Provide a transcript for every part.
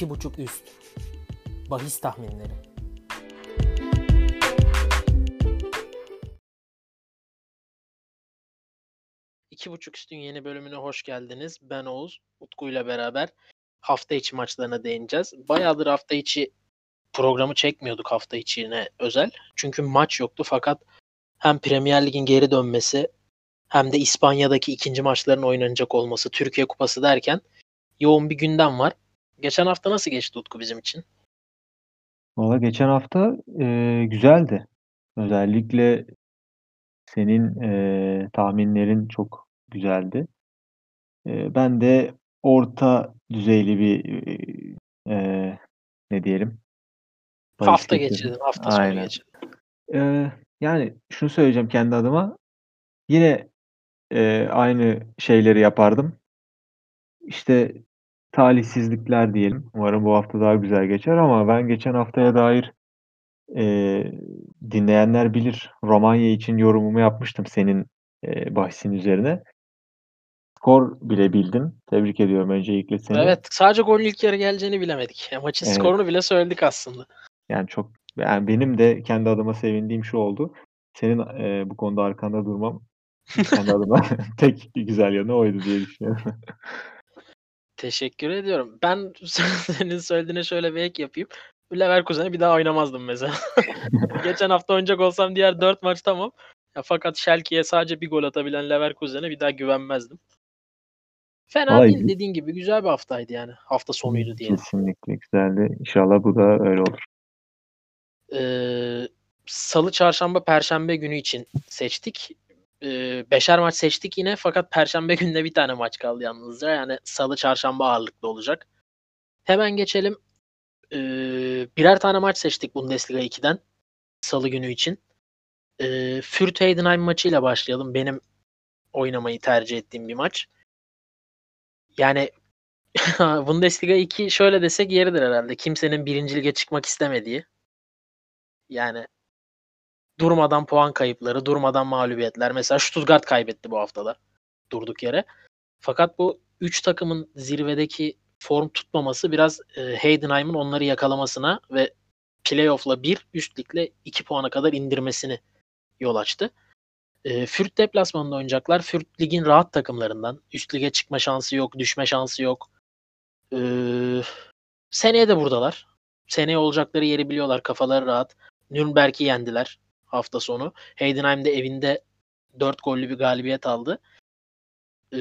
2.5 üst. Bahis tahminleri. İki buçuk üstün yeni bölümüne hoş geldiniz. Ben Oğuz, Utku ile beraber hafta içi maçlarına değineceğiz. Bayağıdır hafta içi programı çekmiyorduk hafta içine özel. Çünkü maç yoktu fakat hem Premier Lig'in geri dönmesi hem de İspanya'daki ikinci maçların oynanacak olması, Türkiye Kupası derken yoğun bir gündem var. Geçen hafta nasıl geçti Utku bizim için? Valla geçen hafta e, güzeldi. Özellikle senin e, tahminlerin çok güzeldi. E, ben de orta düzeyli bir e, ne diyelim? Hafta geçirdim, hafta sonu Aynen. geçirdim. E, yani şunu söyleyeceğim kendi adıma. Yine e, aynı şeyleri yapardım. İşte talihsizlikler diyelim. Umarım bu hafta daha güzel geçer ama ben geçen haftaya dair Eee, dinleyenler bilir. Romanya için yorumumu yapmıştım senin, eee, bahisin üzerine. Skor bile bildin. Tebrik ediyorum öncelikle seni. Evet, sadece golün ilk yarı geleceğini bilemedik. Maçın Evet. skorunu bile söyledik aslında. Yani çok yani benim de kendi adıma sevindiğim şu oldu. Senin, eee, bu konuda arkanda durmam kendi adıma tek güzel yanı oydu diye düşünüyorum. Teşekkür ediyorum. Ben senin söylediğine şöyle bir ek yapayım. Leverkusen'e bir daha oynamazdım mesela. Geçen hafta oynayacak olsam diğer 4 maç tamam. Ya fakat Schalke'ye sadece bir gol atabilen Leverkusen'e bir daha güvenmezdim. Fena Vay değil dediğin gibi güzel bir haftaydı yani. Hafta sonuydu diyelim. Kesinlikle güzeldi. İnşallah bu da öyle olur. Ee, Salı, Çarşamba, Perşembe günü için seçtik. Beşer maç seçtik yine fakat Perşembe günde bir tane maç kaldı yalnızca. Yani Salı, Çarşamba ağırlıklı olacak. Hemen geçelim. Ee, birer tane maç seçtik Bundesliga 2'den. Salı günü için. Ee, Fürth Heidenheim maçıyla başlayalım. Benim oynamayı tercih ettiğim bir maç. Yani Bundesliga 2 şöyle desek yeridir herhalde. Kimsenin birinci lige çıkmak istemediği. Yani durmadan puan kayıpları, durmadan mağlubiyetler. Mesela Stuttgart kaybetti bu haftada durduk yere. Fakat bu 3 takımın zirvedeki form tutmaması biraz e, Heidenheim'in onları yakalamasına ve playoff'la 1, üst ligle 2 puana kadar indirmesini yol açtı. E, Fürth deplasmanında oynayacaklar. Fürth ligin rahat takımlarından. Üst lige çıkma şansı yok, düşme şansı yok. E, seneye de buradalar. Seneye olacakları yeri biliyorlar. Kafaları rahat. Nürnberg'i yendiler hafta sonu. Heidenheim de evinde 4 gollü bir galibiyet aldı. Ee,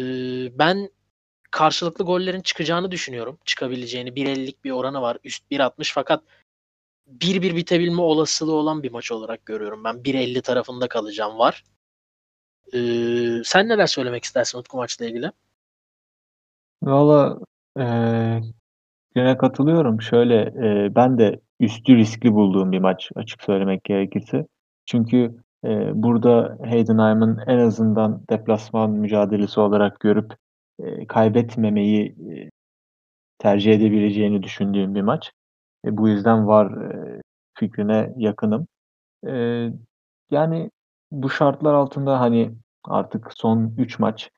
ben karşılıklı gollerin çıkacağını düşünüyorum. Çıkabileceğini. 1.50'lik bir oranı var. Üst 1.60 fakat 1-1 bitebilme olasılığı olan bir maç olarak görüyorum. Ben 1.50 tarafında kalacağım var. Ee, sen neler söylemek istersin Utku maçla ilgili? Valla eee Yine katılıyorum. Şöyle, eee, ben de üstü riskli bulduğum bir maç açık söylemek gerekirse. Çünkü, eee, burada Heidenheim'ın en azından deplasman mücadelesi olarak görüp, eee, kaybetmemeyi, eee, tercih edebileceğini düşündüğüm bir maç. E, bu yüzden VAR, eee, fikrine yakınım. Eee, yani bu şartlar altında, hani, artık son 3 maç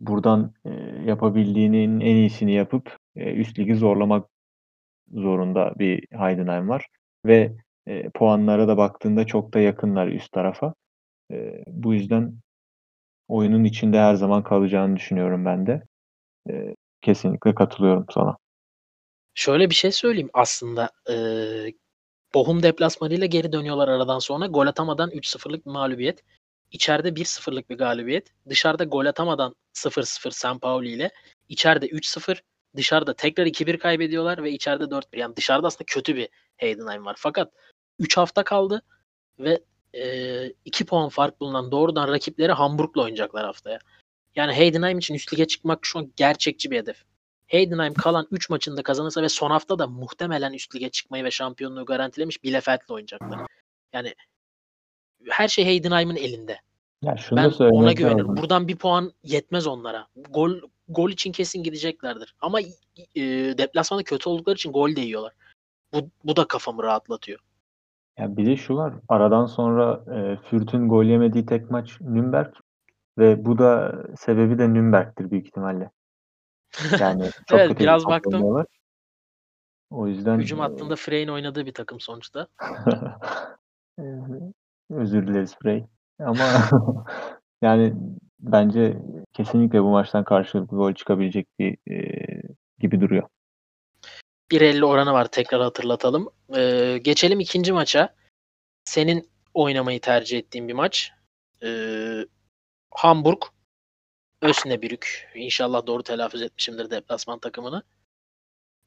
buradan, eee, yapabildiğinin en iyisini yapıp, eee, üst ligi zorlamak zorunda bir Heidenheim var ve, eee, puanlara da baktığında çok da yakınlar üst tarafa. Eee, bu yüzden oyunun içinde her zaman kalacağını düşünüyorum ben de. Eee, kesinlikle katılıyorum sana. Şöyle bir şey söyleyeyim aslında. Eee, Bochum deplasmanıyla geri dönüyorlar aradan sonra. Gol atamadan 3-0'lık bir mağlubiyet. İçeride 1-0'lık bir galibiyet. Dışarıda gol atamadan 0-0 San Pauli ile. İçeride 3-0. Dışarıda tekrar 2-1 kaybediyorlar ve içeride 4-1. Yani dışarıda aslında kötü bir Heidenheim var. Fakat 3 hafta kaldı ve 2 puan fark bulunan doğrudan rakipleri Hamburg'la oynayacaklar haftaya. Yani Heidenheim için üst lige çıkmak şu an gerçekçi bir hedef. Heidenheim kalan 3 maçında kazanırsa ve son hafta da muhtemelen üst lige çıkmayı ve şampiyonluğu garantilemiş Bielefeld'le oynayacaklar. Yani her şey Heidenheim'in elinde. Ya şunu Ben ona güvenirim. lazım. Buradan bir puan yetmez onlara. Gol gol için kesin gideceklerdir. Ama e, deplasmanda kötü oldukları için gol de yiyorlar. Bu, bu da kafamı rahatlatıyor. Ya bir de şu var. Aradan sonra, eee, Fürth'ün gol yemediği tek maç Nürnberg ve bu da sebebi de Nürnberg'tir büyük ihtimalle. Yani çok Evet kötü biraz baktım. oynuyorlar. O yüzden Hücum hattında Frey'in oynadığı bir takım sonuçta. Özür dileriz Frey. Ama yani bence kesinlikle bu maçtan karşılıklı gol çıkabilecek bir eee, gibi duruyor. 1.50 oranı var tekrar hatırlatalım. Ee, geçelim ikinci maça. Senin oynamayı tercih ettiğin bir maç. Ee, Hamburg Osnabrück. İnşallah doğru telaffuz etmişimdir deplasman takımını.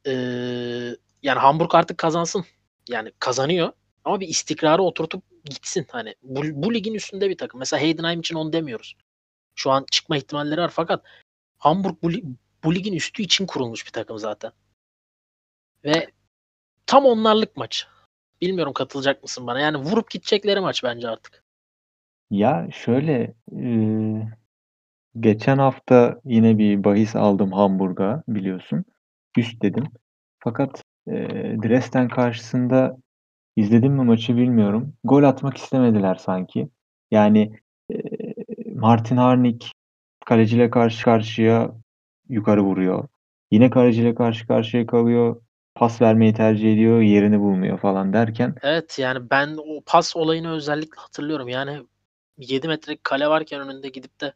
Ee, yani Hamburg artık kazansın. Yani kazanıyor. Ama bir istikrarı oturtup gitsin. Hani bu, bu ligin üstünde bir takım. Mesela Heidenheim için onu demiyoruz. Şu an çıkma ihtimalleri var fakat Hamburg bu, bu ligin üstü için kurulmuş bir takım zaten. Ve tam onlarlık maç. Bilmiyorum katılacak mısın bana. Yani vurup gidecekleri maç bence artık. Ya şöyle eee, geçen hafta yine bir bahis aldım Hamburg'a biliyorsun. Üst dedim. Fakat eee Dresden karşısında izledim mi maçı bilmiyorum. Gol atmak istemediler sanki. Yani eee, Martin Harnik kaleciyle karşı karşıya yukarı vuruyor. Yine kaleciyle karşı karşıya kalıyor. Pas vermeyi tercih ediyor. Yerini bulmuyor falan derken Evet yani ben o pas olayını özellikle hatırlıyorum. Yani 7 metrelik kale varken önünde gidip de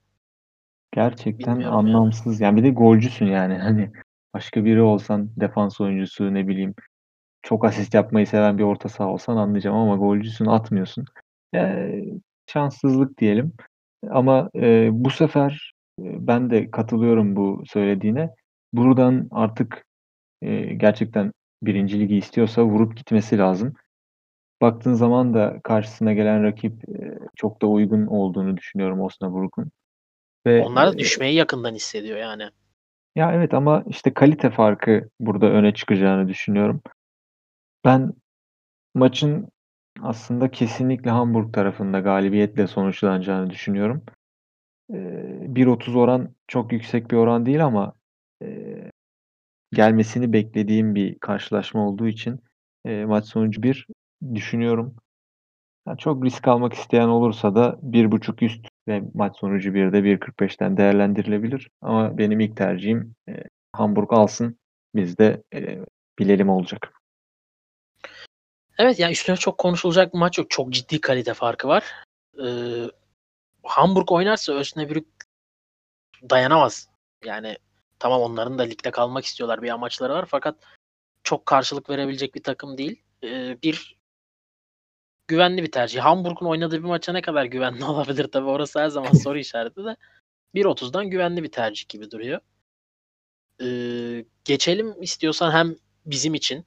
gerçekten Bilmiyorum yani. anlamsız. Yani bir de golcüsün yani. Hani başka biri olsan defans oyuncusu ne bileyim çok asist yapmayı seven bir orta saha olsan anlayacağım ama golcüsün atmıyorsun. Eee, şanssızlık diyelim. Ama eee, bu sefer eee, ben de katılıyorum bu söylediğine. Buradan artık gerçekten birinci ligi istiyorsa vurup gitmesi lazım. Baktığın zaman da karşısına gelen rakip çok da uygun olduğunu düşünüyorum Osnabrück'un. Ve onlar da düşmeyi yakından hissediyor yani. ya evet ama işte kalite farkı burada öne çıkacağını düşünüyorum. Ben maçın aslında kesinlikle Hamburg tarafında galibiyetle sonuçlanacağını düşünüyorum. Eee, 1.30 oran çok yüksek bir oran değil ama gelmesini beklediğim bir karşılaşma olduğu için eee, maç sonucu 1 düşünüyorum. Ya çok risk almak isteyen olursa da 1.5 üst ve maç sonucu 1'de 1.45'ten değerlendirilebilir. Ama benim ilk tercihim eee, Hamburg alsın. Biz de eee, bilelim olacak. Evet yani üstüne çok konuşulacak bir maç yok. Çok ciddi kalite farkı var. Ee, Hamburg oynarsa Osnabrück dayanamaz. Yani tamam onların da ligde kalmak istiyorlar bir amaçları var fakat çok karşılık verebilecek bir takım değil. Ee, bir güvenli bir tercih. Hamburg'un oynadığı bir maça ne kadar güvenli olabilir tabii orası her zaman soru işareti de 1.30'dan güvenli bir tercih gibi duruyor. Ee, geçelim istiyorsan hem bizim için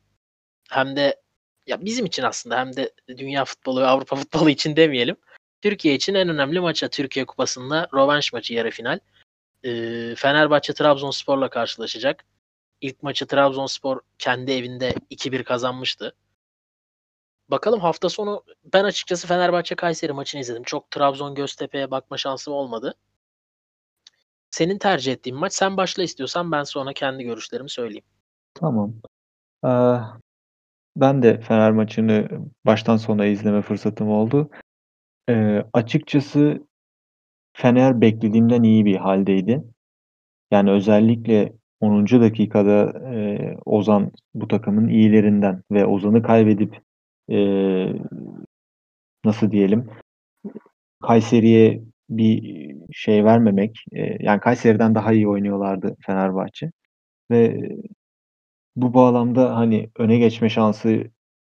hem de ya bizim için aslında hem de dünya futbolu ve Avrupa futbolu için demeyelim. Türkiye için en önemli maça Türkiye Kupası'nda rövanş maçı yarı final. Ee, Fenerbahçe Trabzonspor'la karşılaşacak. İlk maçı Trabzonspor kendi evinde 2-1 kazanmıştı. Bakalım hafta sonu ben açıkçası Fenerbahçe Kayseri maçını izledim. Çok Trabzon Göztepe'ye bakma şansım olmadı. Senin tercih ettiğin maç sen başla istiyorsan ben sonra kendi görüşlerimi söyleyeyim. Tamam. Eee, ben de Fener maçını baştan sona izleme fırsatım oldu. Eee, açıkçası Fener beklediğimden iyi bir haldeydi. Yani özellikle 10. dakikada eee, Ozan bu takımın iyilerinden ve Ozan'ı kaybedip eee, nasıl diyelim Kayseri'ye bir şey vermemek eee, yani Kayseri'den daha iyi oynuyorlardı Fenerbahçe ve bu bağlamda hani öne geçme şansı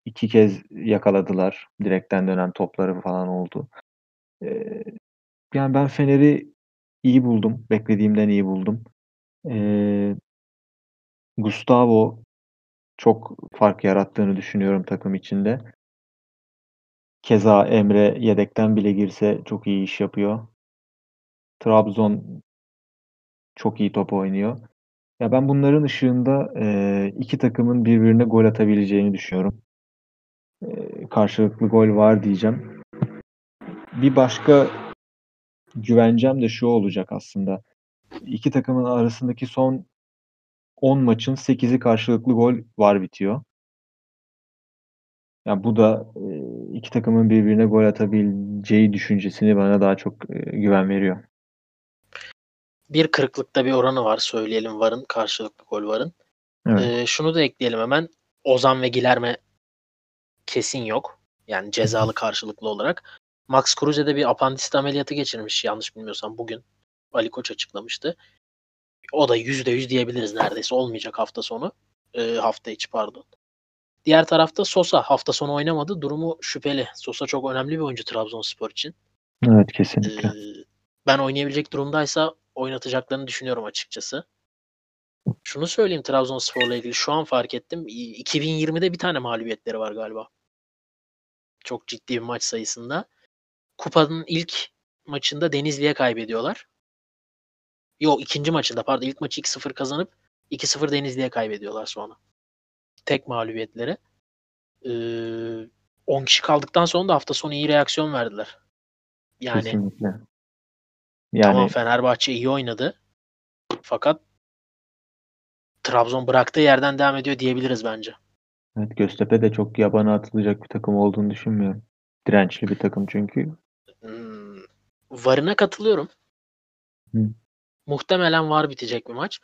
2 kez yakaladılar. Direkten dönen topları falan oldu. Yani ben Fener'i iyi buldum. Beklediğimden iyi buldum. Eee Gustavo çok fark yarattığını düşünüyorum takım içinde. Keza Emre yedekten bile girse çok iyi iş yapıyor. Trabzon çok iyi top oynuyor. Ya ben bunların ışığında eee, iki takımın birbirine gol atabileceğini düşünüyorum. Eee, karşılıklı gol var diyeceğim. Bir başka güvencem de şu olacak aslında. İki takımın arasındaki son 10 maçın 8'i karşılıklı gol var bitiyor. Ya bu da iki takımın birbirine gol atabileceği düşüncesini bana daha çok güven veriyor. Bir kırıklıkta bir oranı var söyleyelim varın karşılıklı gol varın. Evet. Ee, şunu da ekleyelim hemen. Ozan ve Gilerme kesin yok. Yani cezalı karşılıklı olarak. Max Kruse de bir apandisit ameliyatı geçirmiş yanlış bilmiyorsam bugün. Ali Koç açıklamıştı. O da %100 diyebiliriz neredeyse. Olmayacak hafta sonu. Ee, hafta içi pardon. Diğer tarafta Sosa hafta sonu oynamadı. Durumu şüpheli. Sosa çok önemli bir oyuncu Trabzonspor için. Evet kesinlikle. Ee, ben oynayabilecek durumdaysa oynatacaklarını düşünüyorum açıkçası. Şunu söyleyeyim Trabzonspor'la ilgili şu an fark ettim. 2020'de bir tane mağlubiyetleri var galiba. Çok ciddi bir maç sayısında. Kupanın ilk maçında Denizli'ye kaybediyorlar. Yok ikinci maçında pardon ilk maçı 2-0 kazanıp 2-0 Denizli'ye kaybediyorlar sonra. Tek mağlubiyetleri. Ee, 10 kişi kaldıktan sonra da hafta sonu iyi reaksiyon verdiler. Yani Kesinlikle. Yani Tamam Fenerbahçe iyi oynadı. Fakat Trabzon bıraktığı yerden devam ediyor diyebiliriz bence. evet, Göztepe de çok yabana atılacak bir takım olduğunu düşünmüyorum. Dirençli bir takım çünkü. Varına katılıyorum. Hı. Muhtemelen var bitecek bir maç.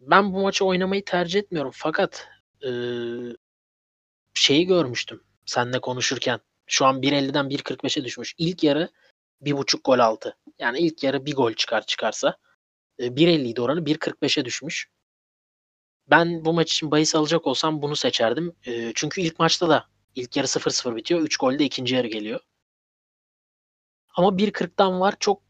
Ben bu maçı oynamayı tercih etmiyorum. Fakat eee, şeyi görmüştüm seninle konuşurken. Şu an 1.50'den 1.45'e düşmüş. İlk yarı 1.5 gol altı. Yani ilk yarı bir gol çıkar çıkarsa. E, 1.50'ydi oranı 1.45'e düşmüş. Ben bu maç için bahis alacak olsam bunu seçerdim. E, çünkü ilk maçta da ilk yarı 0-0 bitiyor. 3 gol de ikinci yarı geliyor. Ama 1.40'dan var çok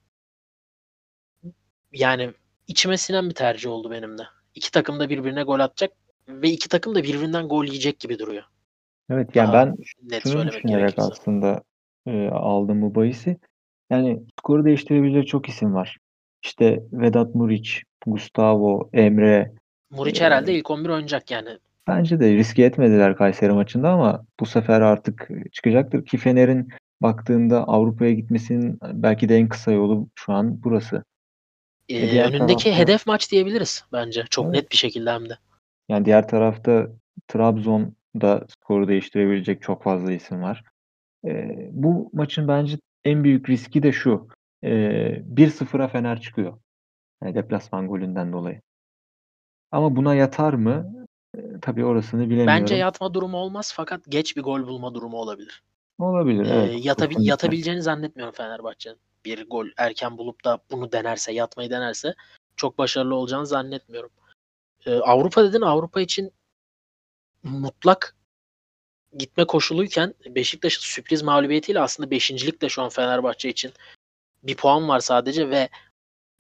yani içime sinen bir tercih oldu benim de. İki takım da birbirine gol atacak ve iki takım da birbirinden gol yiyecek gibi duruyor. Evet yani Daha ben net şunu söylemek düşünerek gerekirse. aslında e, aldım bu bahisi. Yani skoru değiştirebilecek çok isim var. İşte Vedat Muriç, Gustavo, Emre. Muriç Ee, herhalde ilk 11 oynayacak yani. Bence de riske etmediler Kayseri maçında ama bu sefer artık çıkacaktır ki Fener'in baktığında Avrupa'ya gitmesinin belki de en kısa yolu şu an burası. Ee, E, diğer önündeki tarafta- hedef maç diyebiliriz bence. Çok Evet. net bir şekilde hem de. Yani diğer tarafta Trabzon'da skoru değiştirebilecek çok fazla isim var. Ee, bu maçın bence en büyük riski de şu. Ee, 1-0'a Fener çıkıyor. Yani deplasman golünden dolayı. Ama buna yatar mı? Ee, tabii orasını bilemiyorum. Bence yatma durumu olmaz fakat geç bir gol bulma durumu olabilir. Olabilir. Ee, Evet. kesinlikle. yatabileceğini zannetmiyorum Fenerbahçe'nin. Bir gol erken bulup da bunu denerse, yatmayı denerse çok başarılı olacağını zannetmiyorum. Ee, Avrupa dedin Avrupa için mutlak gitme koşuluyken Beşiktaş'ın sürpriz mağlubiyetiyle aslında beşincilik de şu an Fenerbahçe için bir puan var sadece ve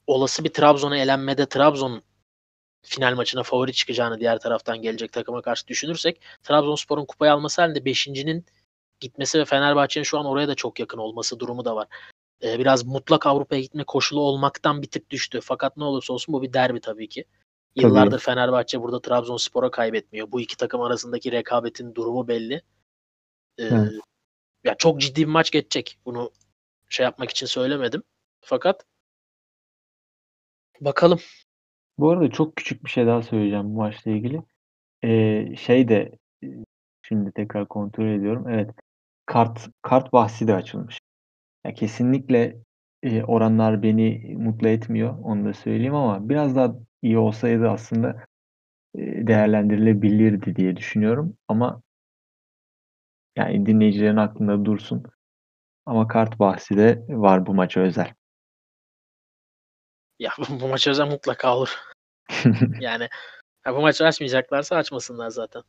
olası bir Trabzon'a elenmede Trabzon'un final maçına favori çıkacağını diğer taraftan gelecek takıma karşı düşünürsek Trabzonspor'un kupayı alması halinde beşincinin gitmesi ve Fenerbahçe'nin şu an oraya da çok yakın olması durumu da var. Ee, biraz mutlak Avrupa'ya gitme koşulu olmaktan bir tık düştü. Fakat ne olursa olsun bu bir derbi tabii ki. Yıllardır Fenerbahçe burada Trabzonspor'a kaybetmiyor. Bu iki takım arasındaki rekabetin durumu belli. Ee, Evet. ya çok ciddi bir maç geçecek. Bunu şey yapmak için söylemedim. Fakat bakalım. Bu arada çok küçük bir şey daha söyleyeceğim bu maçla ilgili. Ee, şey de e, şimdi tekrar kontrol ediyorum. Evet. Kart kart bahsi de açılmış. Ya kesinlikle e, oranlar beni mutlu etmiyor. Onu da söyleyeyim ama biraz daha iyi olsaydı aslında e, değerlendirilebilirdi diye düşünüyorum. Ama yani dinleyicilerin aklında dursun. Ama kart bahsi de var bu maça özel. Ya bu maç özel mutlaka olur. Yani ha, bu maçı açmayacaklarsa açmasınlar zaten.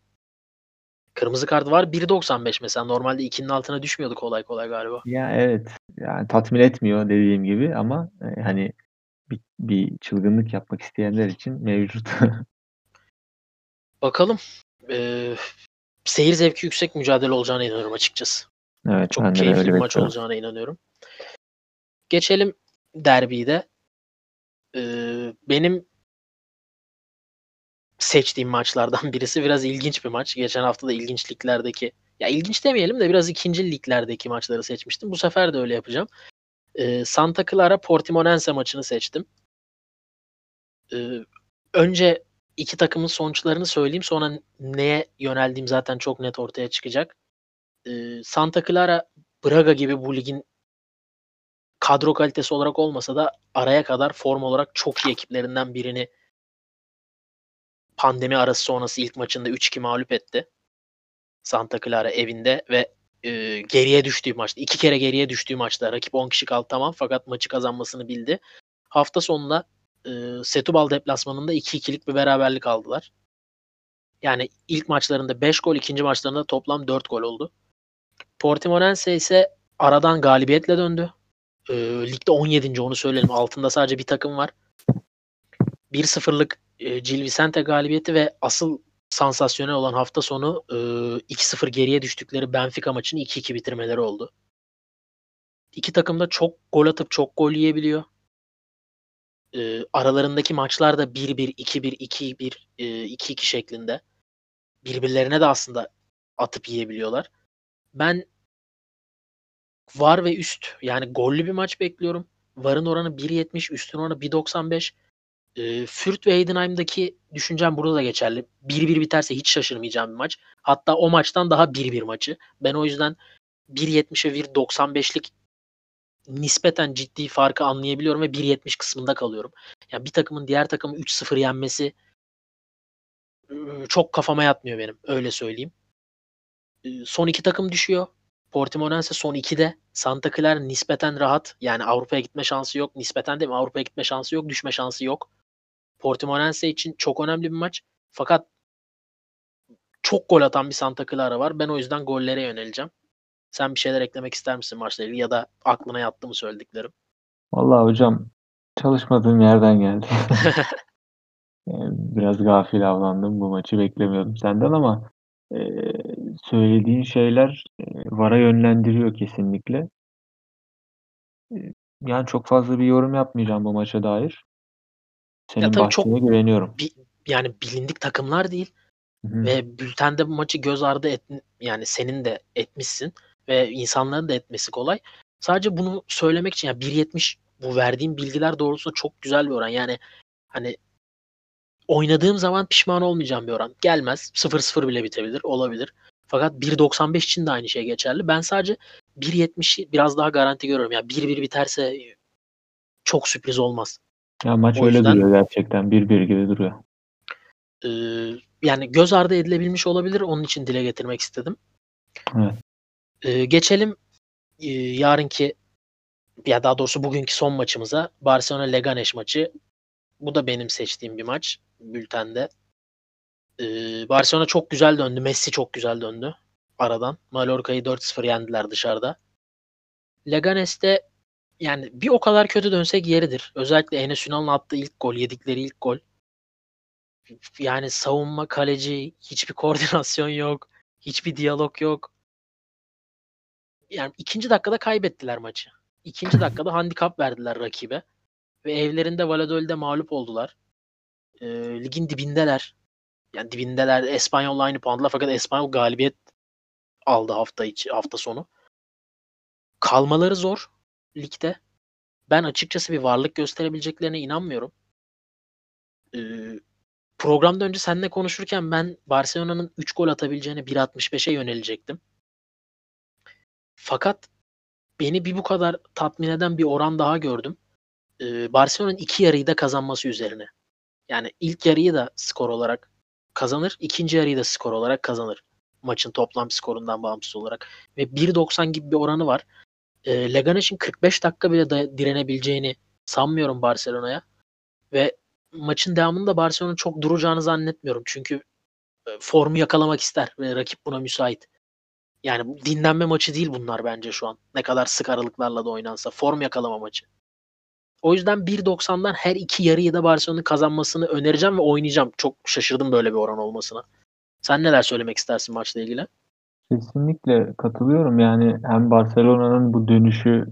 Kırmızı kart var 1.95 mesela. Normalde 2'nin altına düşmüyordu kolay kolay galiba. Ya evet. Yani tatmin etmiyor dediğim gibi ama e, hani bir, bir çılgınlık yapmak isteyenler için mevcut. Bakalım. Ee, seyir zevki yüksek mücadele olacağına inanıyorum açıkçası. Evet, Çok keyifli bir maç bekliyorum. olacağına inanıyorum. Geçelim derbiyi de. Ee, benim seçtiğim maçlardan birisi biraz ilginç bir maç. Geçen hafta da ilginç liglerdeki ya ilginç demeyelim de biraz ikinci liglerdeki maçları seçmiştim. Bu sefer de öyle yapacağım. Ee, Santa Clara Portimonense maçını seçtim. Ee, önce iki takımın sonuçlarını söyleyeyim sonra neye yöneldiğim zaten çok net ortaya çıkacak. Ee, Santa Clara Braga gibi bu ligin kadro kalitesi olarak olmasa da araya kadar form olarak çok iyi ekiplerinden birini pandemi arası sonrası ilk maçında 3-2 mağlup etti. Santa Clara evinde ve e, geriye düştüğü maçta iki kere geriye düştüğü maçta rakip 10 kişi kaldı tamam fakat maçı kazanmasını bildi. Hafta sonunda e, Setubal deplasmanında 2-2'lik bir beraberlik aldılar. Yani ilk maçlarında 5 gol, ikinci maçlarında toplam 4 gol oldu. Portimonense ise aradan galibiyetle döndü. E, ligde 17. onu söyleyelim. Altında sadece bir takım var. 1-0'lık e, Gil Vicente galibiyeti ve asıl sansasyonel olan hafta sonu e, 2-0 geriye düştükleri Benfica maçını 2-2 bitirmeleri oldu. İki takım da çok gol atıp çok gol yiyebiliyor. E, aralarındaki maçlarda 1-1, 2-1, 2-1, e, 2-2 şeklinde birbirlerine de aslında atıp yiyebiliyorlar. Ben var ve üst yani gollü bir maç bekliyorum. Varın oranı 1.70, üstün oranı 1.95. E, Fürt ve Heidenheim'daki düşüncem burada da geçerli. 1-1 biterse hiç şaşırmayacağım bir maç. Hatta o maçtan daha 1-1 maçı. Ben o yüzden 1.70'e 1.95'lik nispeten ciddi farkı anlayabiliyorum ve 1.70 kısmında kalıyorum. Yani bir takımın diğer takımı 3-0 yenmesi çok kafama yatmıyor benim. Öyle söyleyeyim. Son iki takım düşüyor. Portimonense son 2'de. Santa Clara nispeten rahat. Yani Avrupa'ya gitme şansı yok. Nispeten değil mi? Avrupa'ya gitme şansı yok. Düşme şansı yok. Portimonense için çok önemli bir maç. Fakat çok gol atan bir Santa Clara var. Ben o yüzden gollere yöneleceğim. Sen bir şeyler eklemek ister misin maçla ilgili ya da aklına yattı mı söylediklerim? Vallahi hocam çalışmadığım yerden geldi. Biraz gafil avlandım. Bu maçı beklemiyordum senden ama e, söylediğin şeyler e, VAR'a yönlendiriyor kesinlikle. E, yani çok fazla bir yorum yapmayacağım bu maça dair. Senin tabii çok- güveniyorum. Bi- yani bilindik takımlar değil Hı hı. ve bültende bu maçı göz ardı et yani senin de etmişsin ve insanların da etmesi kolay. Sadece bunu söylemek için yani 1.70 bu verdiğim bilgiler doğrultusunda çok güzel bir oran. Yani hani oynadığım zaman pişman olmayacağım bir oran. Gelmez. 0-0 bile bitebilir. Olabilir. Fakat 1.95 için de aynı şey geçerli. Ben sadece 1.70'i biraz daha garanti görüyorum. Yani 1-1 biterse çok sürpriz olmaz. Ya maç o öyle yüzden- duruyor gerçekten. 1-1 gibi duruyor. Ee, yani göz ardı edilebilmiş olabilir. Onun için dile getirmek istedim. Evet. Ee, geçelim e, yarınki ya daha doğrusu bugünkü son maçımıza. Barcelona Leganes maçı. Bu da benim seçtiğim bir maç bültende. Ee, Barcelona çok güzel döndü. Messi çok güzel döndü aradan. Mallorca'yı 4-0 yendiler dışarıda. Leganes'te yani bir o kadar kötü dönsek yeridir. Özellikle Enes Ünal'ın attığı ilk gol, yedikleri ilk gol. Yani savunma, kaleci, hiçbir koordinasyon yok. Hiçbir diyalog yok. Yani ikinci dakikada kaybettiler maçı. İkinci dakikada handikap verdiler rakibe. Ve evlerinde Valladolid'e mağlup oldular. Ee, ligin dibindeler. Yani dibindeler. Espanyol'la aynı puandalar fakat Espanyol galibiyet aldı hafta içi, hafta sonu. Kalmaları zor ligde. Ben açıkçası bir varlık gösterebileceklerine inanmıyorum. Ee, programda önce seninle konuşurken ben Barcelona'nın 3 gol atabileceğine 1.65'e yönelecektim. Fakat beni bir bu kadar tatmin eden bir oran daha gördüm. Ee, Barcelona'nın iki yarıyı da kazanması üzerine. Yani ilk yarıyı da skor olarak kazanır, ikinci yarıyı da skor olarak kazanır. Maçın toplam skorundan bağımsız olarak. Ve 1.90 gibi bir oranı var. Ee, Leganes'in 45 dakika bile da- direnebileceğini sanmıyorum Barcelona'ya. Ve maçın devamında Barcelona'nın çok duracağını zannetmiyorum. Çünkü e, formu yakalamak ister ve rakip buna müsait. Yani dinlenme maçı değil bunlar bence şu an. Ne kadar sık aralıklarla da oynansa. Form yakalama maçı. O yüzden 1.90'dan her iki yarıyı da Barcelona'nın kazanmasını önereceğim ve oynayacağım. Çok şaşırdım böyle bir oran olmasına. Sen neler söylemek istersin maçla ilgili? Kesinlikle katılıyorum. Yani hem Barcelona'nın bu dönüşü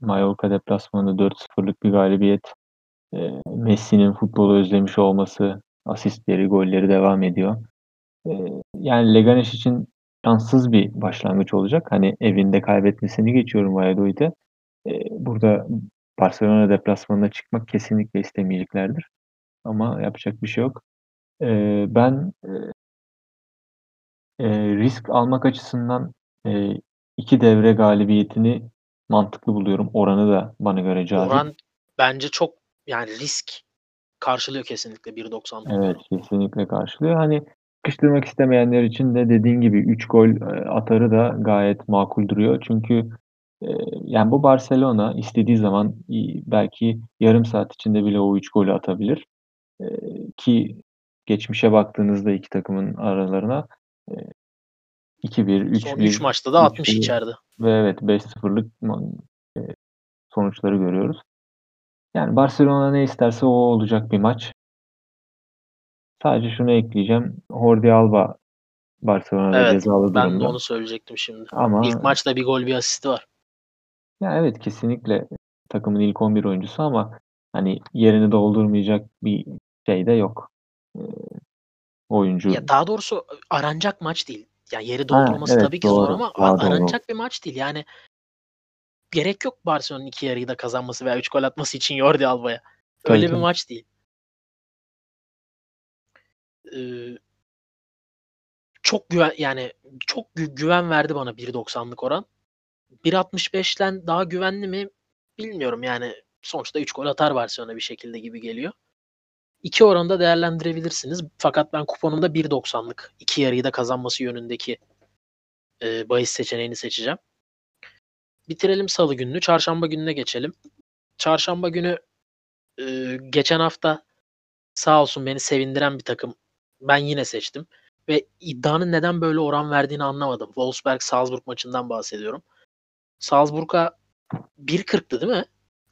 Mallorca deplasmanı 4-0'lık bir galibiyet. e, Messi'nin futbolu özlemiş olması, asistleri, golleri devam ediyor. E, yani Leganes için şanssız bir başlangıç olacak. Hani evinde kaybetmesini geçiyorum Valladolid'e. E, burada Barcelona deplasmanına çıkmak kesinlikle istemeyeceklerdir. Ama yapacak bir şey yok. E, ben e, e, risk almak açısından e, iki devre galibiyetini mantıklı buluyorum. Oranı da bana göre cazip. Oran bence çok yani risk karşılıyor kesinlikle 1.90. Evet kesinlikle karşılıyor. Hani sıkıştırmak istemeyenler için de dediğin gibi 3 gol e, atarı da gayet makul duruyor. Çünkü e, yani bu Barcelona istediği zaman belki yarım saat içinde bile o 3 golü atabilir. E, ki geçmişe baktığınızda iki takımın aralarına e, 2-1, Son 3 3-1 maçta da 60 3-1 içeride. ve evet 5-0'lık ma- e, sonuçları görüyoruz. Yani Barcelona ne isterse o olacak bir maç. Sadece şunu ekleyeceğim. Jordi Alba Barcelona'da Evet, cezalı Ben de durumda. onu söyleyecektim şimdi. Ama İlk maçta bir gol bir asisti var. ya evet kesinlikle takımın ilk 11 oyuncusu ama hani yerini doldurmayacak bir şey de yok. Ee, oyuncu. Ya daha doğrusu aranacak maç değil. Yani yeri Ha, doldurması evet, tabii ki zor doğru. ama Daha a- doğru. aranacak bir maç değil. Yani gerek yok Barcelona'nın iki yarıyı da kazanması veya 3 gol atması için Jordi Alba'ya. Tabii, Öyle bir tabii. maç değil. Ee, çok güven yani çok gü- güven verdi bana 1.90'lık oran. 1.65'ten daha güvenli mi bilmiyorum yani sonuçta 3 gol atar Barcelona bir şekilde gibi geliyor. İki oranda değerlendirebilirsiniz. Fakat ben kuponumda 1.90'lık iki yarıyı da kazanması yönündeki e, bahis seçeneğini seçeceğim. Bitirelim salı gününü. Çarşamba gününe geçelim. Çarşamba günü e, geçen hafta sağ olsun beni sevindiren bir takım. Ben yine seçtim. Ve iddianın neden böyle oran verdiğini anlamadım. Wolfsburg-Salzburg maçından bahsediyorum. Salzburg'a 1.40'tı değil mi?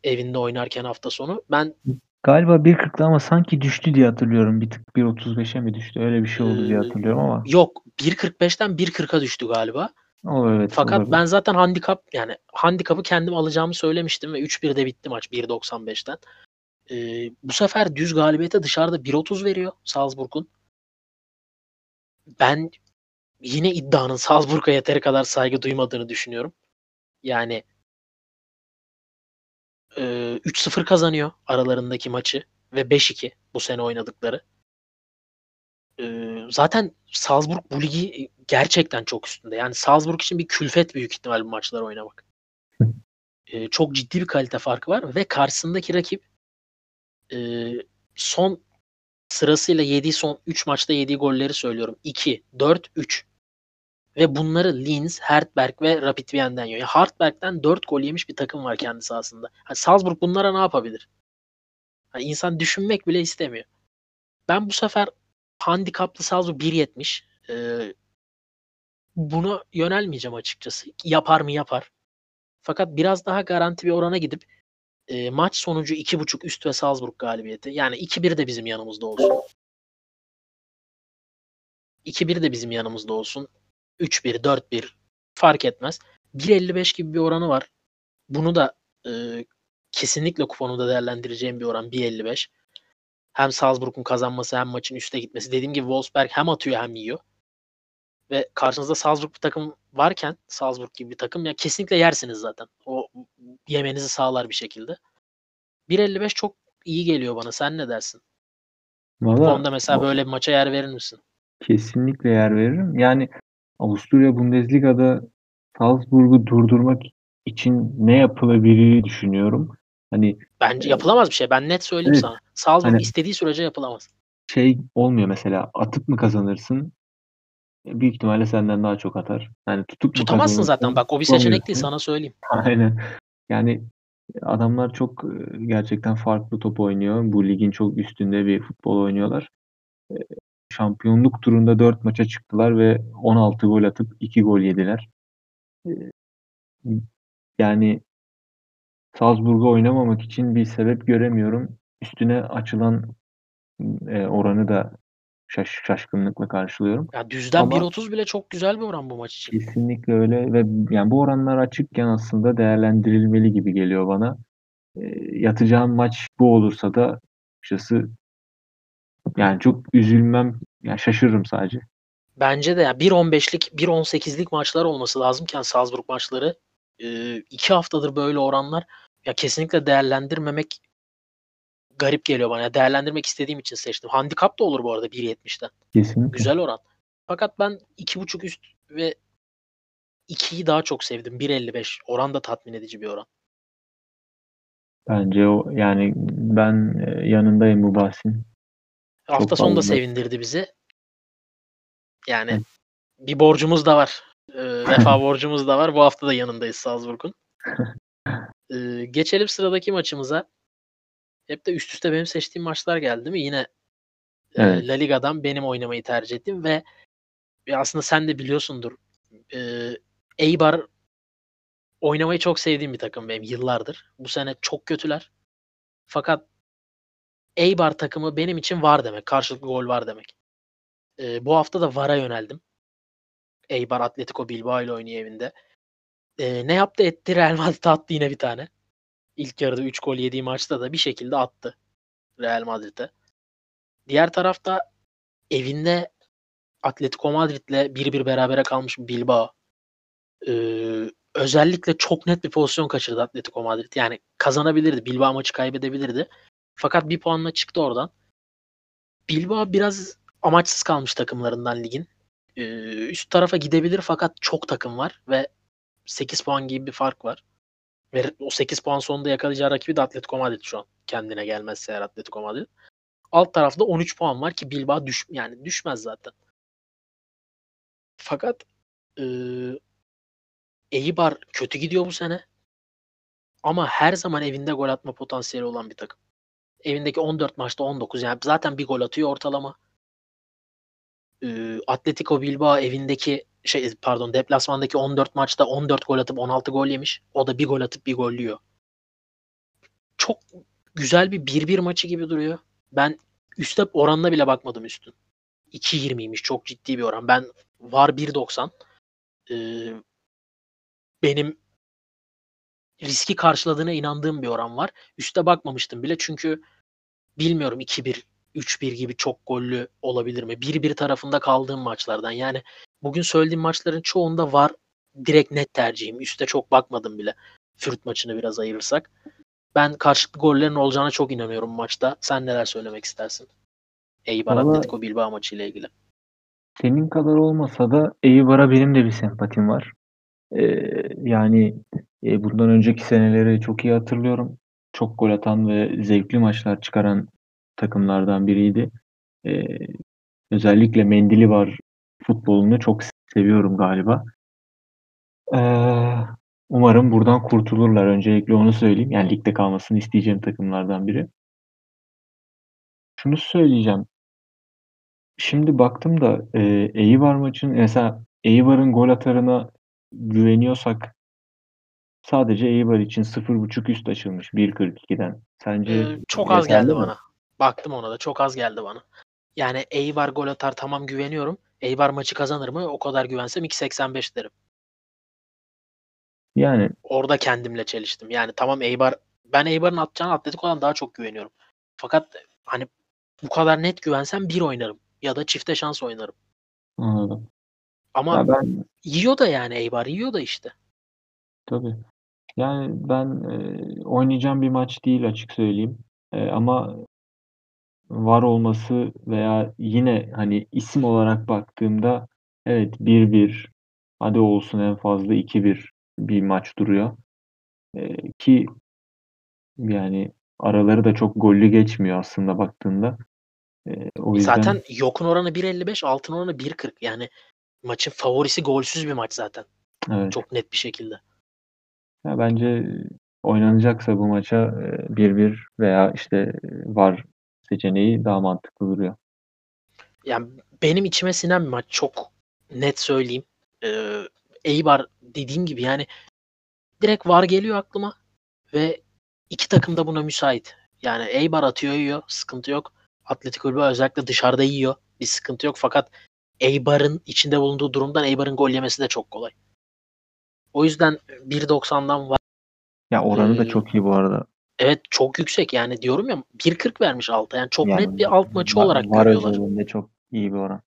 Evinde oynarken hafta sonu. Ben Galiba 1.40'da ama sanki düştü diye hatırlıyorum. Bir tık 1.35'e mi düştü? Öyle bir şey oldu diye Ee, hatırlıyorum ama. yok 1.45'ten 1.40'a düştü galiba. Olur evet. Fakat olabilir. ben zaten handikap yani handikapı kendim alacağımı söylemiştim ve 3-1'de bitti maç 1.95'ten. Ee, bu sefer düz galibiyete dışarıda 1.30 veriyor Salzburg'un. Ben yine iddianın Salzburg'a yeteri kadar saygı duymadığını düşünüyorum. Yani e, 3-0 kazanıyor aralarındaki maçı ve 5-2 bu sene oynadıkları. E, zaten Salzburg bu ligi gerçekten çok üstünde. Yani Salzburg için bir külfet büyük ihtimal bu maçları oynamak. E, çok ciddi bir kalite farkı var ve karşısındaki rakip e, son sırasıyla yediği son 3 maçta yediği golleri söylüyorum. 2, 4, 3. Ve bunları Linz, Hertberg ve Rapid Wien'den yiyor. Yani Hartberg'den 4 gol yemiş bir takım var kendi sahasında. Yani Salzburg bunlara ne yapabilir? Yani insan düşünmek bile istemiyor. Ben bu sefer handikaplı Salzburg 1.70. Ee, buna yönelmeyeceğim açıkçası. Yapar mı yapar. Fakat biraz daha garanti bir orana gidip e, maç sonucu 2.5 üst ve Salzburg galibiyeti. Yani 2-1 de bizim yanımızda olsun. 2-1 de bizim yanımızda olsun. 3-1, 4-1 fark etmez. 1.55 gibi bir oranı var. Bunu da e, kesinlikle kuponumda değerlendireceğim bir oran 1.55. Hem Salzburg'un kazanması hem maçın üste gitmesi. Dediğim gibi Wolfsberg hem atıyor hem yiyor. Ve karşınızda Salzburg bir takım varken Salzburg gibi bir takım ya kesinlikle yersiniz zaten. O yemenizi sağlar bir şekilde. 1.55 çok iyi geliyor bana. Sen ne dersin? Valla Kuponda mesela böyle bir maça yer verir misin? kesinlikle yer veririm. Yani Avusturya Bundesliga'da Salzburg'u durdurmak için ne yapılabilir düşünüyorum. Hani Bence yapılamaz bir şey. Ben net söyleyeyim Evet. sana. Salzburg Hani- istediği sürece yapılamaz. şey olmuyor mesela atıp mı kazanırsın? Büyük ihtimalle senden daha çok atar. Yani tutup Tutamazsın zaten. Bak o bir seçenek değil sana söyleyeyim. Aynen. Yani adamlar çok e, gerçekten farklı top oynuyor. Bu ligin çok üstünde bir futbol oynuyorlar. Şampiyonluk turunda 4 maça çıktılar ve 16 gol atıp 2 gol yediler. E, Yani Salzburg'a oynamamak için bir sebep göremiyorum. Üstüne açılan e, oranı da şaş- şaşkınlıkla karşılıyorum. Ya düzden Ama- 1.30 bile çok güzel bir oran bu maç için. Kesinlikle öyle ve yani bu oranlar açıkken aslında değerlendirilmeli gibi geliyor bana. E, yatacağım maç bu olursa da açıkçası yani çok üzülmem, yani şaşırırım sadece. Bence de ya 1.15'lik 1.18'lik maçlar olması lazımken Salzburg maçları e, iki haftadır böyle oranlar ya kesinlikle değerlendirmemek garip geliyor bana. Ya değerlendirmek istediğim için seçtim. Handikap da olur bu arada 1.70'den. Kesinlikle. Güzel oran. Fakat ben 2.5 üst ve 2'yi daha çok sevdim. 1.55. Oran da tatmin edici bir oran. Bence o yani ben e, yanındayım bu bahsin. Hafta sonu da sevindirdi bizi. Yani Hı. bir borcumuz da var. Ee, vefa borcumuz da var. Bu hafta da yanındayız Salzburg'un. Ee, geçelim sıradaki maçımıza. Hep de üst üste benim seçtiğim maçlar geldi değil mi? Yine e, Evet. La Liga'dan benim oynamayı tercih ettim ve ve aslında sen de biliyorsundur. E, Eibar oynamayı çok sevdiğim bir takım benim yıllardır. Bu sene çok kötüler. Fakat Eibar takımı benim için var demek. Karşılıklı gol var demek. E, bu hafta da VAR'a yöneldim. Eibar Atletico Bilbao ile oynuyor evinde. E, ne yaptı etti Real Madrid attı yine bir tane. İlk yarıda 3 gol yediği maçta da bir şekilde attı Real Madrid'e. Diğer tarafta evinde Atletico Madrid'le 1-1 berabere kalmış Bilbao. Ee, özellikle çok net bir pozisyon kaçırdı Atletico Madrid. Yani kazanabilirdi. Bilbao maçı kaybedebilirdi. Fakat bir puanla çıktı oradan. Bilbao biraz amaçsız kalmış takımlarından ligin. Ee, üst tarafa gidebilir fakat çok takım var ve 8 puan gibi bir fark var. Ve o 8 puan sonunda yakalayacağı rakibi de Atletico Madrid şu an. Kendine gelmezse eğer Atletico Madrid. Alt tarafta 13 puan var ki Bilbao düş yani düşmez zaten. Fakat e, Eibar kötü gidiyor bu sene. Ama her zaman evinde gol atma potansiyeli olan bir takım. Evindeki 14 maçta 19 yani zaten bir gol atıyor ortalama. E, Atletico Bilbao evindeki şey pardon deplasmandaki 14 maçta 14 gol atıp 16 gol yemiş. O da bir gol atıp bir gollüyor. Çok güzel bir 1-1 maçı gibi duruyor. Ben üste oranına bile bakmadım üstün. 2.20'ymiş çok ciddi bir oran. Ben var 1.90. Ee, benim riski karşıladığına inandığım bir oran var. Üste bakmamıştım bile çünkü bilmiyorum 2-1, 3-1 gibi çok gollü olabilir mi? 1-1 tarafında kaldığım maçlardan. Yani bugün söylediğim maçların çoğunda var direkt net tercihim. Üste çok bakmadım bile. Fürt maçını biraz ayırırsak. Ben karşılıklı gollerin olacağına çok inanıyorum maçta. Sen neler söylemek istersin? Eibar Vallahi- Atletico Bilbao maçı ile ilgili. Senin kadar olmasa da Eibar'a benim de bir sempatim var. Ee, yani e, bundan önceki seneleri çok iyi hatırlıyorum. Çok gol atan ve zevkli maçlar çıkaran takımlardan biriydi. Ee, özellikle Mendili var futbolunu çok seviyorum galiba. Ee, umarım buradan kurtulurlar. Öncelikle onu söyleyeyim. Yani ligde kalmasını isteyeceğim takımlardan biri. Şunu söyleyeceğim. Şimdi baktım da e, Eibar maçın mesela Eibar'ın gol atarına güveniyorsak sadece Eibar için 0.5 üst açılmış 1.42'den. Sence Ee, çok az geldi mi? bana. Baktım ona da çok az geldi bana. Yani Eibar gol atar tamam güveniyorum. Eibar maçı kazanır mı? O kadar güvensem 2.85 derim. Yani Orada kendimle çeliştim. Yani tamam Eibar ben Eibar'ın atacağına Atletico'dan daha çok güveniyorum. Fakat hani bu kadar net güvensem bir oynarım ya da çifte şans oynarım. anladım. Ama Ya ben yiyor da yani Eibar yiyor da işte. Tabii. Yani ben e, oynayacağım bir maç değil açık söyleyeyim. E, ama var olması veya yine hani isim olarak baktığımda evet 1-1 hadi olsun en fazla 2-1 bir maç duruyor. E, ki yani araları da çok gollü geçmiyor aslında baktığında. E, o yüzden Zaten yokun oranı 1.55, altın oranı 1.40. Yani maçın favorisi golsüz bir maç zaten. evet. Çok net bir şekilde. Ya bence oynanacaksa bu maça e, 1-1 veya işte e, var seçeneği daha mantıklı duruyor. Yani benim içime sinen bir maç. Çok net söyleyeyim. Ee, Eibar dediğim gibi yani direkt var geliyor aklıma ve iki takım da buna müsait. Yani Eibar atıyor yiyor. Sıkıntı yok. Atletico Bilbao özellikle dışarıda yiyor. Bir sıkıntı yok. Fakat Eibar'ın içinde bulunduğu durumdan Eibar'ın gol yemesi de çok kolay. O yüzden 1.90'dan var. Ya oranı da Ee, çok iyi bu arada. Evet çok yüksek yani diyorum ya 1.40 vermiş alta. Yani çok Yani net bir alt maçı var- olarak var görüyorlar. özelinde çok iyi bir oran.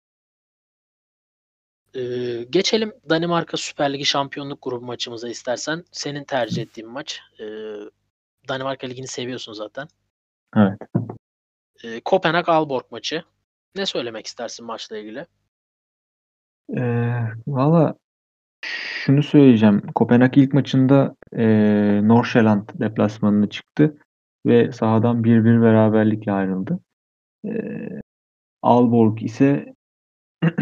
Ee, geçelim Danimarka Süper Ligi şampiyonluk grubu maçımıza istersen. Senin tercih ettiğin maç. Ee, Danimarka Ligi'ni seviyorsun zaten. Evet. Ee, Kopenhag Aalborg maçı. Ne söylemek istersin maçla ilgili? Ee, valla şunu söyleyeceğim. Kopenhag ilk maçında e, Nordsjælland deplasmanına çıktı ve sahadan 1-1 beraberlikle ayrıldı. E, Aalborg ise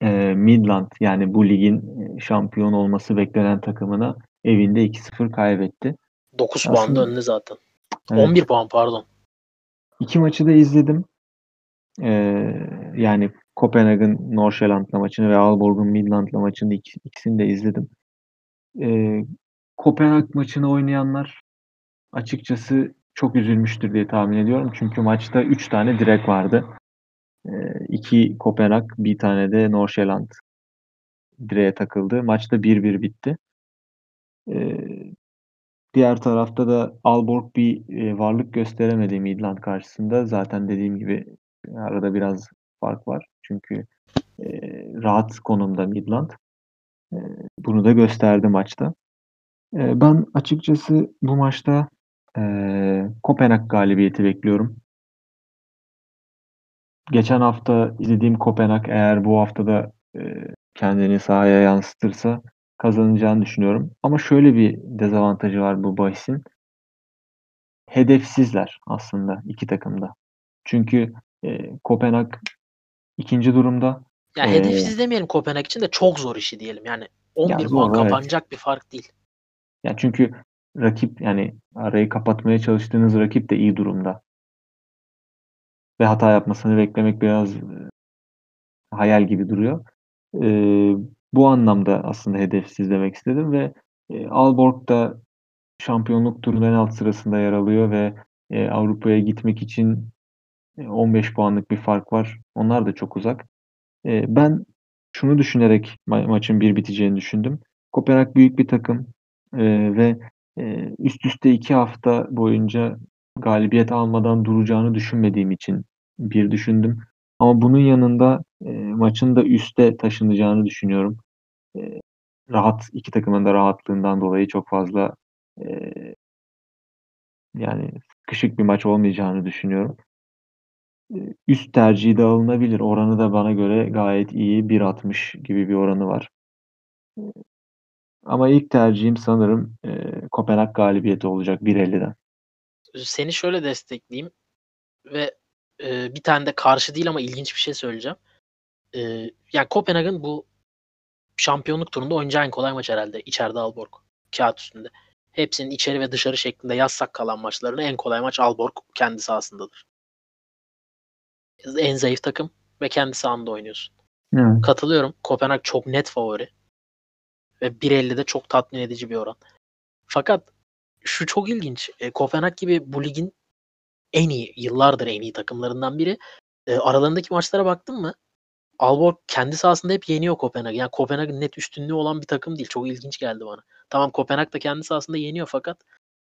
e, Midland yani bu ligin şampiyon olması beklenen takımına evinde 2-0 kaybetti. 9 puan önde zaten. Evet. 11 puan pardon. İki maçı da izledim. Ee, yani Kopenhag'ın Nordsjælland'la maçını ve Aalborg'un Midland'la maçını ik- ikisini de izledim. Ee, Kopenhag maçını oynayanlar açıkçası çok üzülmüştür diye tahmin ediyorum. Çünkü maçta 3 tane direk vardı. Ee, iki Kopenhag, bir tane de Nordsjælland direğe takıldı. Maçta 1-1 bitti. Ee, diğer tarafta da Aalborg bir e, varlık gösteremedi Midland karşısında. Zaten dediğim gibi arada biraz fark var. Çünkü e, rahat konumda Midland. E, bunu da gösterdi maçta. E, ben açıkçası bu maçta e, Kopenhag galibiyeti bekliyorum. Geçen hafta izlediğim Kopenhag eğer bu haftada e, kendini sahaya yansıtırsa kazanacağını düşünüyorum. Ama şöyle bir dezavantajı var bu bahisin. Hedefsizler aslında iki takımda. Çünkü e, Kopenhag ikinci durumda. Yani Ee, hedefsiz demeyelim Kopenhag için de çok zor işi diyelim. Yani 11 zor, puan evet. kapanacak bir fark değil. Yani çünkü rakip yani arayı kapatmaya çalıştığınız rakip de iyi durumda. Ve hata yapmasını beklemek biraz e, hayal gibi duruyor. E, bu anlamda aslında hedefsiz demek istedim ve e, Aalborg da şampiyonluk turunun en alt sırasında yer alıyor ve e, Avrupa'ya gitmek için 15 puanlık bir fark var. Onlar da çok uzak. E, ben şunu düşünerek ma- maçın bir biteceğini düşündüm. Kopenhag büyük bir takım e, ve e, üst üste iki hafta boyunca galibiyet almadan duracağını düşünmediğim için bir düşündüm. Ama bunun yanında maçın da üste taşınacağını düşünüyorum. Rahat iki takımın da rahatlığından dolayı çok fazla yani sıkışık bir maç olmayacağını düşünüyorum. E, Üst tercihi de alınabilir. Oranı da bana göre gayet iyi. 1.60 gibi bir oranı var. E, Ama ilk tercihim sanırım e, Kopenhag galibiyeti olacak 1.50'den. Seni şöyle destekleyeyim ve e, bir tane de karşı değil ama ilginç bir şey söyleyeceğim. E, yani Kopenhag'ın bu şampiyonluk turunda oynayacağı en kolay maç herhalde. İçeride Aalborg. Kağıt üstünde. Hepsinin içeri ve dışarı şeklinde yazsak kalan maçlarını en kolay maç Aalborg kendi sahasındadır. En zayıf takım ve kendi sahanda oynuyorsun. Evet. Katılıyorum. Kopenhag çok net favori. Ve 1.50'de çok tatmin edici bir oran. Fakat şu çok ilginç. E, Kopenhag gibi bu ligin en iyi, yıllardır en iyi takımlarından biri. E, aralarındaki maçlara baktın mı? Aalborg kendi sahasında hep yeniyor Kopenhag. Yani Kopenhag'ın net üstünlüğü olan bir takım değil. Çok ilginç geldi bana. Tamam Kopenhag da kendi sahasında yeniyor fakat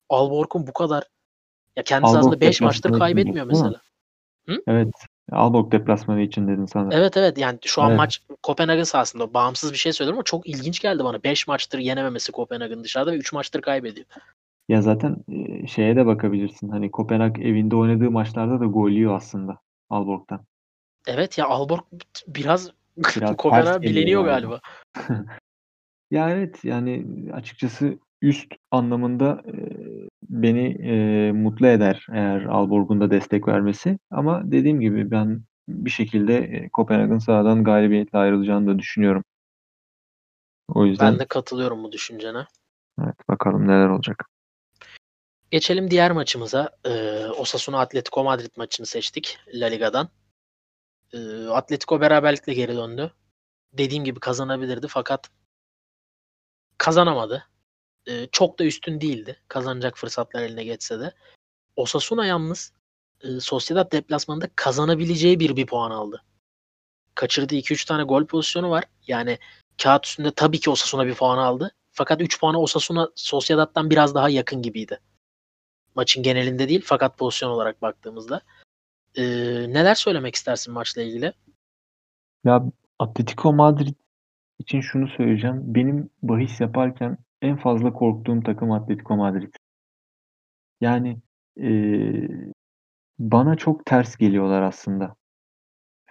Aalborg'un bu kadar ya kendi Aalborg sahasında 5 maçtır kaybetmiyor mesela. Evet. Aalborg deplasmanı için dedin sanırım. Evet evet yani şu an Evet. maç Kopenhag'ın sahasında bağımsız bir şey söylüyorum ama çok ilginç geldi bana. 5 maçtır yenememesi Kopenhag'ın dışarıda ve 3 maçtır kaybediyor. Ya zaten e, şeye de bakabilirsin. Hani Kopenhag evinde oynadığı maçlarda da gol yiyor aslında Aalborg'dan. Evet ya Aalborg biraz, Biraz Kopenhag bileniyor galiba. galiba. Ya evet yani açıkçası üst anlamında e, beni e, mutlu eder eğer Aalborg'un da destek vermesi. Ama dediğim gibi ben bir şekilde e, Kopenhag'ın sahadan galibiyetle ayrılacağını da düşünüyorum. O yüzden Ben de katılıyorum bu düşüncene. evet, bakalım neler olacak. Geçelim diğer maçımıza. Ee, Osasuna Atletico Madrid maçını seçtik La Liga'dan. Ee, Atletico beraberlikle geri döndü. Dediğim gibi kazanabilirdi fakat kazanamadı. Ee, çok da üstün değildi. Kazanacak fırsatlar eline geçse de. Osasuna yalnız e, Sociedad deplasmanında kazanabileceği bir bir puan aldı. Kaçırdığı 2-3 tane gol pozisyonu var. Yani kağıt üstünde tabii ki Osasuna bir puan aldı. Fakat 3 puanı Osasuna Sociedad'dan biraz daha yakın gibiydi. Maçın genelinde değil fakat pozisyon olarak baktığımızda. Ee, neler söylemek istersin maçla ilgili? Ya Atletico Madrid için şunu söyleyeceğim. Benim bahis yaparken en fazla korktuğum takım Atletico Madrid. Yani eee, bana çok ters geliyorlar aslında.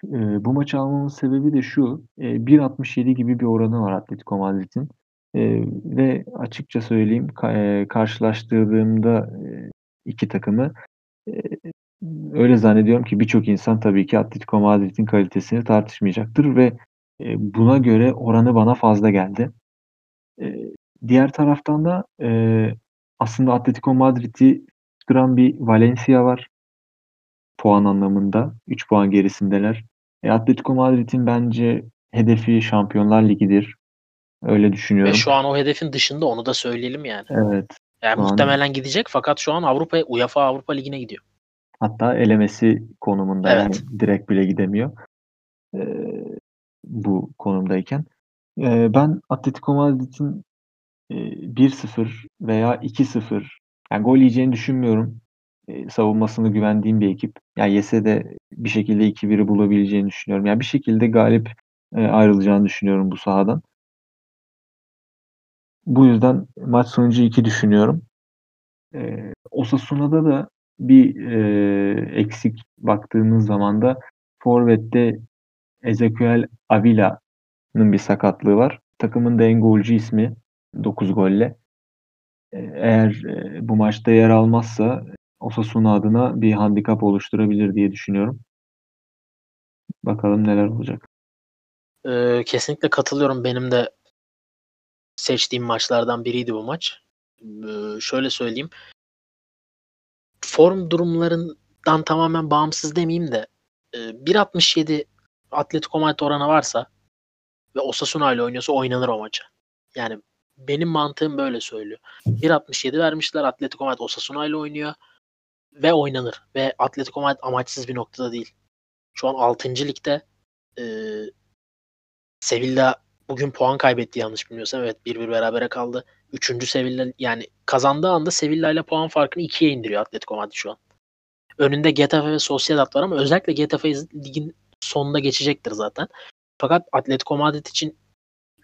Eee, bu maçı almamın sebebi de şu: Eee, 1.67 gibi bir oranı var Atletico Madrid'in. Eee, ve açıkça söyleyeyim, ka eee, karşılaştırdığımda, eee, 2 takımı, eee, öyle zannediyorum ki birçok insan tabii ki Atletico Madrid'in kalitesini tartışmayacaktır ve, eee, buna göre oranı bana fazla geldi. Eee, diğer taraftan da, eee, aslında Atletico Madrid'i sıkıştıran bir Valencia var. Puan anlamında 3 puan gerisindeler. E, Atletico Madrid'in bence hedefi Şampiyonlar Ligi'dir. Öyle Ve düşünüyorum. şu an o hedefin dışında onu da söyleyelim yani. Evet. Yani Şu an muhtemelen gidecek fakat şu an Avrupa UEFA Avrupa Ligi'ne gidiyor. hatta elemesi konumunda Evet. yani direkt bile gidemiyor. Eee, bu konumdayken. Eee, ben Atletico Madrid'in, 1-0 veya 2-0 yani gol yiyeceğini düşünmüyorum. Eee, savunmasına güvendiğim bir ekip. Ya yese de bir şekilde 2-1'i bulabileceğini düşünüyorum. Yani bir şekilde galip, ayrılacağını düşünüyorum bu sahadan. Bu yüzden maç sonucu 2 düşünüyorum. Eee, Osasuna'da da bir, eee, eksik baktığımız zaman da forvette Ezequiel Avila'nın bir sakatlığı var. Takımın da en golcü ismi 9 golle. Eee, eğer, eee, bu maçta yer almazsa Osasuna adına bir handikap oluşturabilir diye düşünüyorum. Bakalım neler olacak. Eee, kesinlikle katılıyorum. Benim de seçtiğim maçlardan biriydi bu maç. Eee, şöyle söyleyeyim. Form durumlarından tamamen bağımsız demeyeyim de, eee, 1.67 Atletico Madrid oranı varsa ve Osasuna ile oynuyorsa oynanır o maçı. Yani benim mantığım böyle söylüyor. 1.67 vermişler. Atletico Madrid Osasuna ile oynuyor ve oynanır. Ve Atletico Madrid amaçsız bir noktada değil. Şu an 6. ligde. Eee, Sevilla bugün puan kaybetti yanlış bilmiyorsam. Evet 1-1 berabere kaldı. 3. Sevilla yani kazandığı anda Sevilla ile puan farkını 2'ye indiriyor Atletico Madrid şu an. Önünde Getafe ve Sociedad var ama özellikle Getafe ligin sonunda geçecektir zaten. Fakat Atletico Madrid için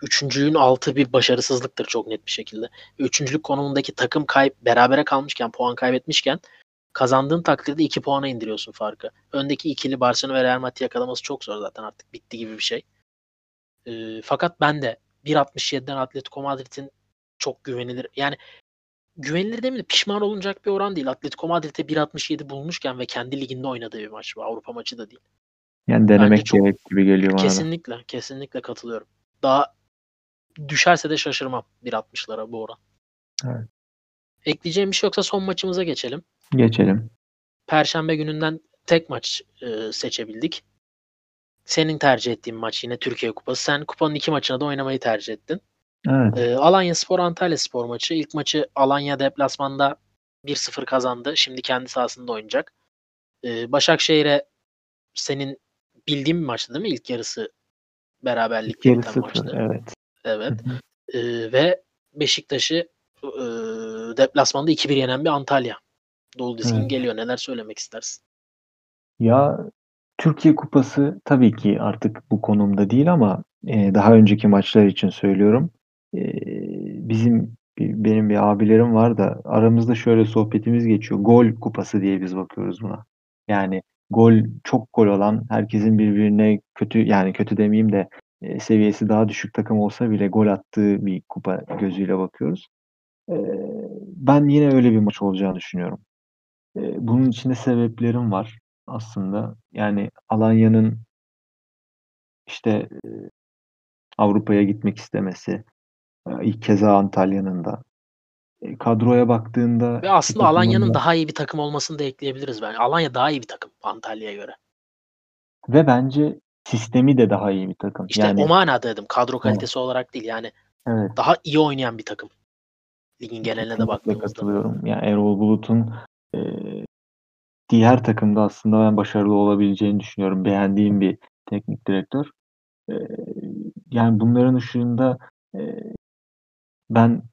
üçüncülüğün altı bir başarısızlıktır çok net bir şekilde. Üçüncülük konumundaki takım kayıp berabere kalmışken, puan kaybetmişken kazandığın takdirde 2 puana indiriyorsun farkı. Öndeki ikili Barcelona ve Real Madrid'i yakalaması çok zor zaten artık bitti gibi bir şey. Eee, fakat ben de 1.67'den Atletico Madrid'in çok güvenilir yani güvenilir demeyeyim de pişman olunacak bir oran değil. Atletico Madrid'e 1.67 bulmuşken ve kendi liginde oynadığı bir maç bu. Avrupa maçı da değil. Yani denemek çok- gerek gibi geliyor bana. Kesinlikle, kesinlikle katılıyorum. Daha düşerse de şaşırmam 1.60'lara bu oran. Evet. Ekleyeceğim bir şey yoksa son maçımıza geçelim. Geçelim. Perşembe gününden tek maç e, seçebildik. Senin tercih ettiğin maç yine Türkiye Kupası. Sen kupanın iki maçına da oynamayı tercih ettin. Evet. E, Alanya Spor Antalya Spor maçı. İlk maçı Alanya deplasmanda 1-0 kazandı. Şimdi kendi sahasında oynayacak. E, Başakşehir'e senin bildiğin bir maçtı değil mi? İlk yarısı beraberlik sıfır. maçtı. Evet. Evet. Ee, ve Beşiktaş'ı e, deplasmanda 2-1 yenen bir Antalya. Dolu dizgin Evet. geliyor. Neler söylemek istersin? Ya Türkiye Kupası tabii ki artık bu konumda değil ama e, daha önceki maçlar için söylüyorum. E, bizim benim bir abilerim var da aramızda şöyle sohbetimiz geçiyor. Gol kupası diye biz bakıyoruz buna. Yani gol çok gol olan herkesin birbirine kötü yani kötü demeyeyim de e, seviyesi daha düşük takım olsa bile gol attığı bir kupa gözüyle bakıyoruz. E, ben yine öyle bir maç olacağını düşünüyorum. E, bunun içinde sebeplerim var aslında. Yani Alanya'nın işte e, Avrupa'ya gitmek istemesi, ilk keza Antalya'nın da. Kadroya baktığında Ve aslında Alanya'nın da- daha iyi bir takım olmasını da ekleyebiliriz bence. Alanya daha iyi bir takım Antalya'ya göre. ve bence sistemi de daha iyi bir takım. İşte yani o manada dedim. Kadro kalitesi olarak değil. Yani evet. daha iyi oynayan bir takım. Ligin geneline de baktığımızda. katılıyorum. Yani Erol Bulut'un e, diğer takımda aslında ben başarılı olabileceğini düşünüyorum. Beğendiğim bir teknik direktör. E, yani bunların ışığında e, ben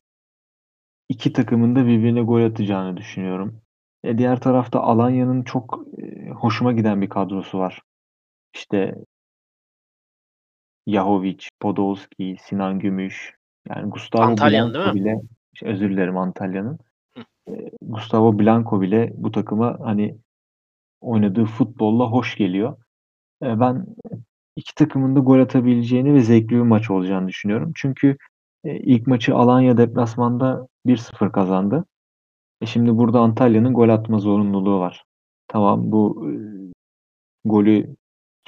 iki takımın da birbirine gol atacağını düşünüyorum. E, diğer tarafta Alanya'nın çok e, hoşuma giden bir kadrosu var. İşte Yahovic, Podolski, Sinan Gümüş, yani Gustavo Antalya'nın Blanco değil bile şey, özür dilerim Antalya'nın. E, Gustavo Blanco bile bu takıma hani oynadığı futbolla hoş geliyor. e, ben iki takımın da gol atabileceğini ve zevkli bir maç olacağını düşünüyorum. Çünkü e, ilk maçı Alanya deplasmanda 1-0 kazandı. E şimdi burada Antalya'nın gol atma zorunluluğu var. Tamam bu e, golü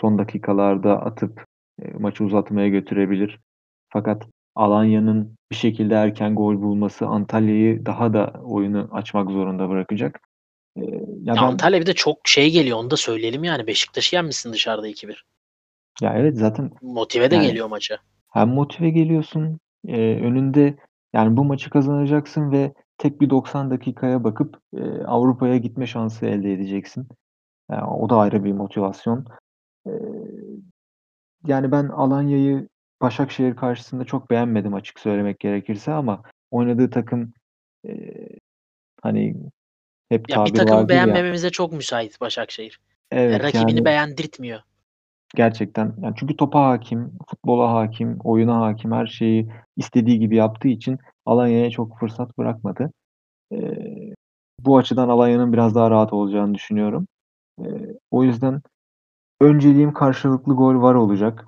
son dakikalarda atıp maçı uzatmaya götürebilir. Fakat Alanya'nın bir şekilde erken gol bulması Antalya'yı daha da oyunu açmak zorunda bırakacak. E, ya Ya ben Antalya bir de çok şey geliyor onu da söyleyelim yani. Beşiktaş'ı yenmişsin dışarıda 2-1. ya evet zaten Motive de Yani- geliyor maça. hem motive geliyorsun e, önünde yani bu maçı kazanacaksın ve tek bir 90 dakikaya bakıp e, Avrupa'ya gitme şansı elde edeceksin. Yani o da ayrı bir motivasyon. E, yani ben Alanya'yı Başakşehir karşısında çok beğenmedim açık söylemek gerekirse ama oynadığı takım e, hani hep Ya bir tabir takımı vardır ya. beğenmememize çok müsait Başakşehir. Yani Evet rakibini yani beğendirtmiyor. gerçekten yani çünkü topa hakim, futbola hakim, oyuna hakim, her şeyi istediği gibi yaptığı için Alanya'ya çok fırsat bırakmadı. Eee, bu açıdan Alanya'nın biraz daha rahat olacağını düşünüyorum. Eee, o yüzden önceliğim karşılıklı gol var olacak.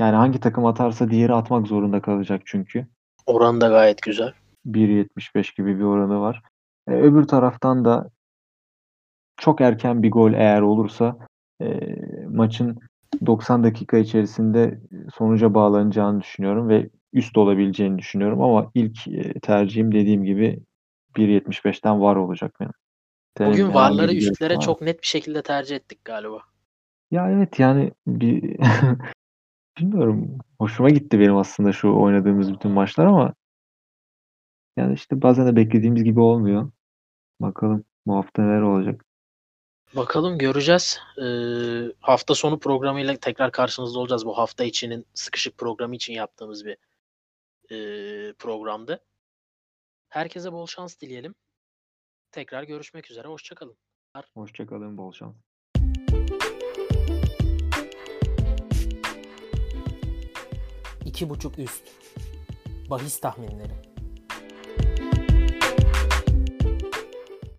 Yani hangi takım atarsa diğeri atmak zorunda kalacak çünkü. Oran da gayet güzel. 1.75 gibi bir oranı var. E, öbür taraftan da çok erken bir gol eğer olursa e, maçın 90 dakika içerisinde sonuca bağlanacağını düşünüyorum ve üst olabileceğini düşünüyorum ama ilk e, tercihim dediğim gibi 1.75'ten var olacak benim. Bugün varları üstlere var çok net bir şekilde tercih ettik galiba. Ya evet yani bir bilmiyorum hoşuma gitti benim aslında şu oynadığımız bütün maçlar ama yani işte bazen de beklediğimiz gibi olmuyor. Bakalım bu hafta neler olacak. Bakalım göreceğiz. Ee, hafta sonu programıyla tekrar karşınızda olacağız. Bu hafta içinin sıkışık programı için yaptığımız bir e, programdı. Herkese bol şans dileyelim. Tekrar görüşmek üzere. Hoşçakalın. Hoşçakalın, bol şans. İki buçuk üst. Bahis tahminleri.